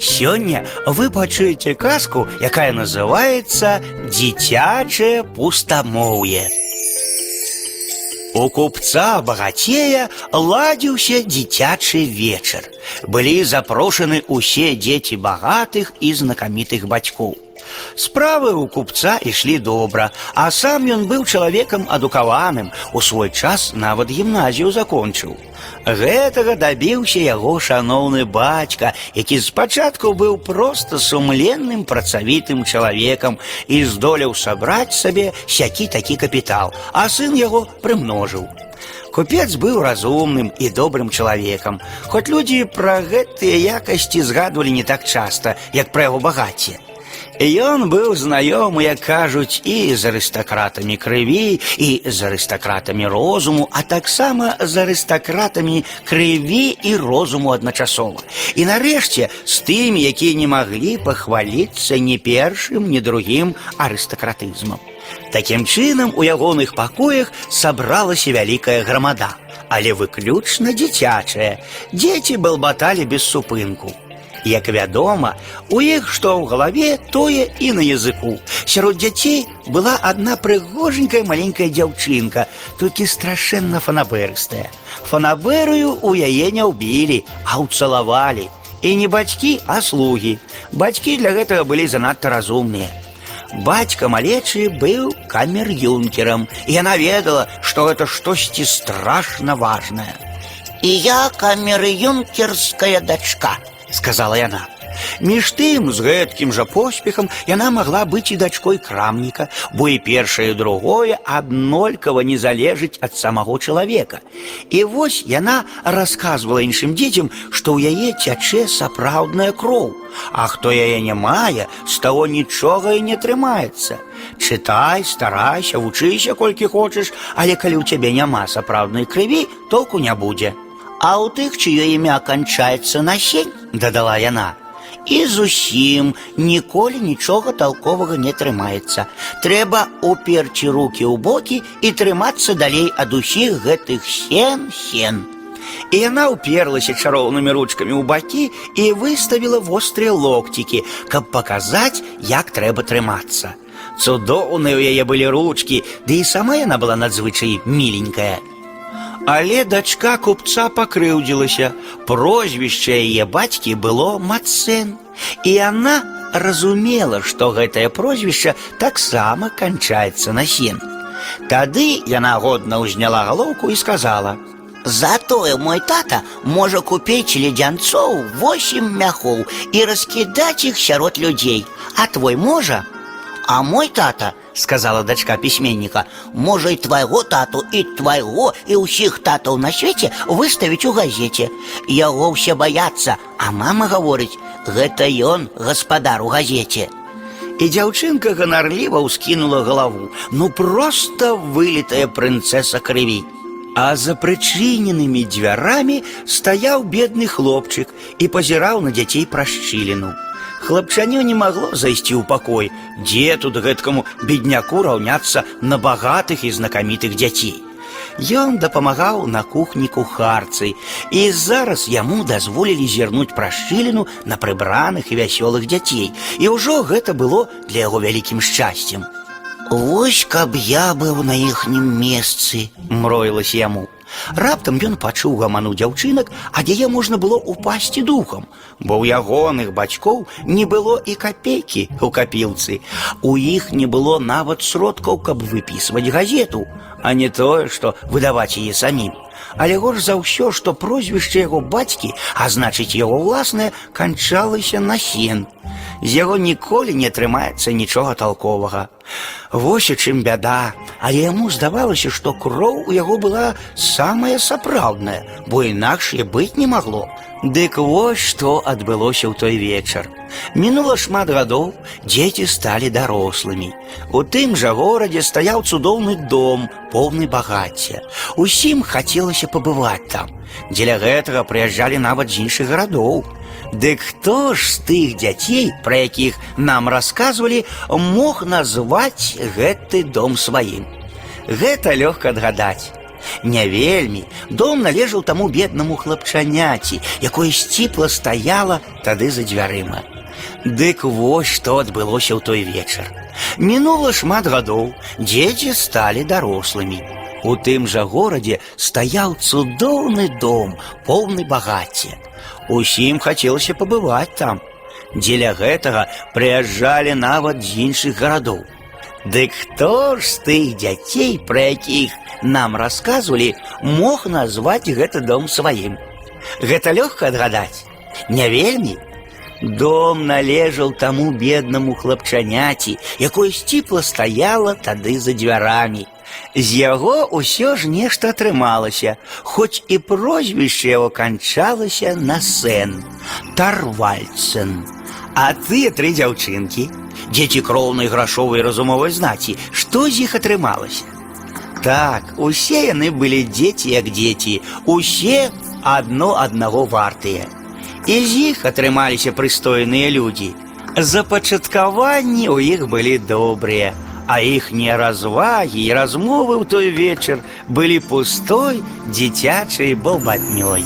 Сёння вы пачуеце казку, якая называется «Дзіцячае пустамоўе». У купца багацея ладзіўся дзіцячы вечар. Былі запрошаны усе дзеці багатых і знакамітых бацькоў. Справы у купца ішлі добра, а сам ён быў чалавекам адукаваным, у свой час нават гімназію закончыў. Гэтага дабіўся яго шаноўны бацька, які спачатку быў проста сумленным працавітым чалавекам і здолеў сабраць сабе сякі такі капітал, а сын яго прымножыў. Купец быў разумным і добрым чалавекам, хоць людзі пра гэтыя якасці згадвалі не так часта, як пра яго багацце. Ён быў знаёмы, як кажуць, і з арыстакратамі крыві, і з арыстакратамі розуму, а таксама з арыстакратамі крыві і розуму адначасова. І нарэшце з тымі, якія не маглі пахваліцца ні першым, ні другім арыстакратызмам. Такім чынам у ягоных пакоях сабралася вялікая грамада, але выключна дзіцячая. Дзеці балбаталі без супынку. Як вядома, у іх што ў галаве, тое і на языку. Сярод дзяцей была адна прыгоженькая маленькая дзяўчынка, толькі страшэнна фанабэрыстая. Фанабэрую у яе не ўбілі, а ўцалавалі. І не бацькі, а слугі. Бацькі для гэтага былі занадта разумныя. Бацька малечы быў камер-юнкерам, і яна ведала, што гэта штосьці страшна важнае. І я камеры-юнкерская дачка, сказала яна. Між тым з гэткім жа поспехам яна магла быць і дачкой крамніка, бо і першае і другое аднолькава не залежыць ад самого чалавека. І вось яна расказвала іншым дзецям, што ў яе цячэ сапраўдная кроў, а хто яе не мае, з таго нічога і не трымаецца. Чытай, старайся, вучыся колькі хочаш, але калі ў цябе няма сапраўднай крыві, толку не будзе. А ў тых, чыё імя канчаецца на сень, дадала яна. І зусім ніколі нічога толковага не трымаецца. Трэба уперці рукі ў бокі і трымацца далей ад усіх гэтых сен сен. І яна ўперлася чароўнымі ручкамі ў бакі і выставіла вострыя локцікі, каб паказаць, як трэба трымацца. Цудоўныя ў яе былі ручкі, ды і сама яна была надзвычай міленькая. Але дачка купца пакрыўдзілася. Прозвішча яе бацькі было Мацэн. І яна разумела, што гэтае прозвішча таксама канчаецца на сен. Тады яна годна ўзняла галоўку і сказала: « Затое мой тата можа купіць ледзянцоў восемь мяхоў і раскідаць іх сярод людзей, а твой можа, а мой тата, сказала дачка пісьменніка, можа і твайго тату і твайго і ўсіх татаў на свеце выставіць у газеце. Яго ўсе баяцца, а мама гаворыць, гэта ён гаспадар у газеце. І дзяўчынка ганарліва ўскінула галаву, ну проста вылетая прынцэса крыві. А за прычыненымі дзвярамі стаяў бедны хлопчык і пазіраў на дзяцей праз шчыліну. Хлапчанё не магло зайсці ў пакой, дзе тут гэткаму бедняку раўняцца на багатых і знакамітых дзяцей. Ён дапамагаў на кухні кухарцы, і зараз яму дазволілі зірнуць праз шчыліну на прыбраных і вясёлых дзяцей, і ўжо гэта было для яго вялікім шчасцем. Вось каб я быў на іхнім месцы, мроілася яму. Раптам ён пачуў гаману дзяўчынак, ад яе можна было ўпасці духам, бо ў ягоных бацькоў не было і капейкі ў капілцы. У іх не было нават сродкаў, каб выпісваць газету, а не тое, што выдаваць яе самім. Але горш за ўсё, што прозвішча яго бацькі, а значыць яго ўласнае, канчалася на сен. З яго ніколі не атрымаецца нічога толковага. Вось у чым бяда, але яму здавалася, што кроў у яго была самая сапраўдная, бо інакш і быць не магло. Дык вось што адбылося ў той вечар. Мінула шмат гадоў, дзеці сталі дарослымі. У тым жа горадзе стаяў цудоўны дом, поўны багацця. Усім хацелася пабываць там. Дзеля гэтага прыязджалі нават з іншых гарадоў. Дык хто ж з тых дзяцей, пра якіх нам расказвалі, мог назваць гэты дом сваім? Гэта лёгка адгадаць. Не вельмі дом належаў таму беднаму хлапчаняці, якое сціпла стаяла тады за дзвярыма. Дык вось што адбылося ў той вечар. Мінула шмат гадоў, дзеці сталі дарослымі. У тым жа горадзе стаяў цудоўны дом, поўны багацця. Усім хацелася пабываць там. Дзеля гэтага прыязджалі нават з іншых гарадоў. Дык хто ж з тых дзяцей, пра якіх нам расказвалі, мог назваць гэты дом сваім? Гэта лёгка адгадаць. Не вельмі? Дом належаў таму беднаму хлапчаняці, якое сціпла стаяла тады за дзвярамі. З яго ўсё ж нешта атрымалася, хоць і прозвішча яго канчалася на сэн Тарвальцэн. А тыя тры дзяўчынкі, дзеці кроўнай грашовай разумовай знаці, што з іх атрымалася? Так, усе яны былі дзеці як дзеці, усе адно аднаго вартыя. І з іх атрымаліся прыстойныя людзі. Запачаткаванні ў іх былі добрыя, а іхнія развагі і размовы ў той вечар былі пустой дзіцячай балбатнёй.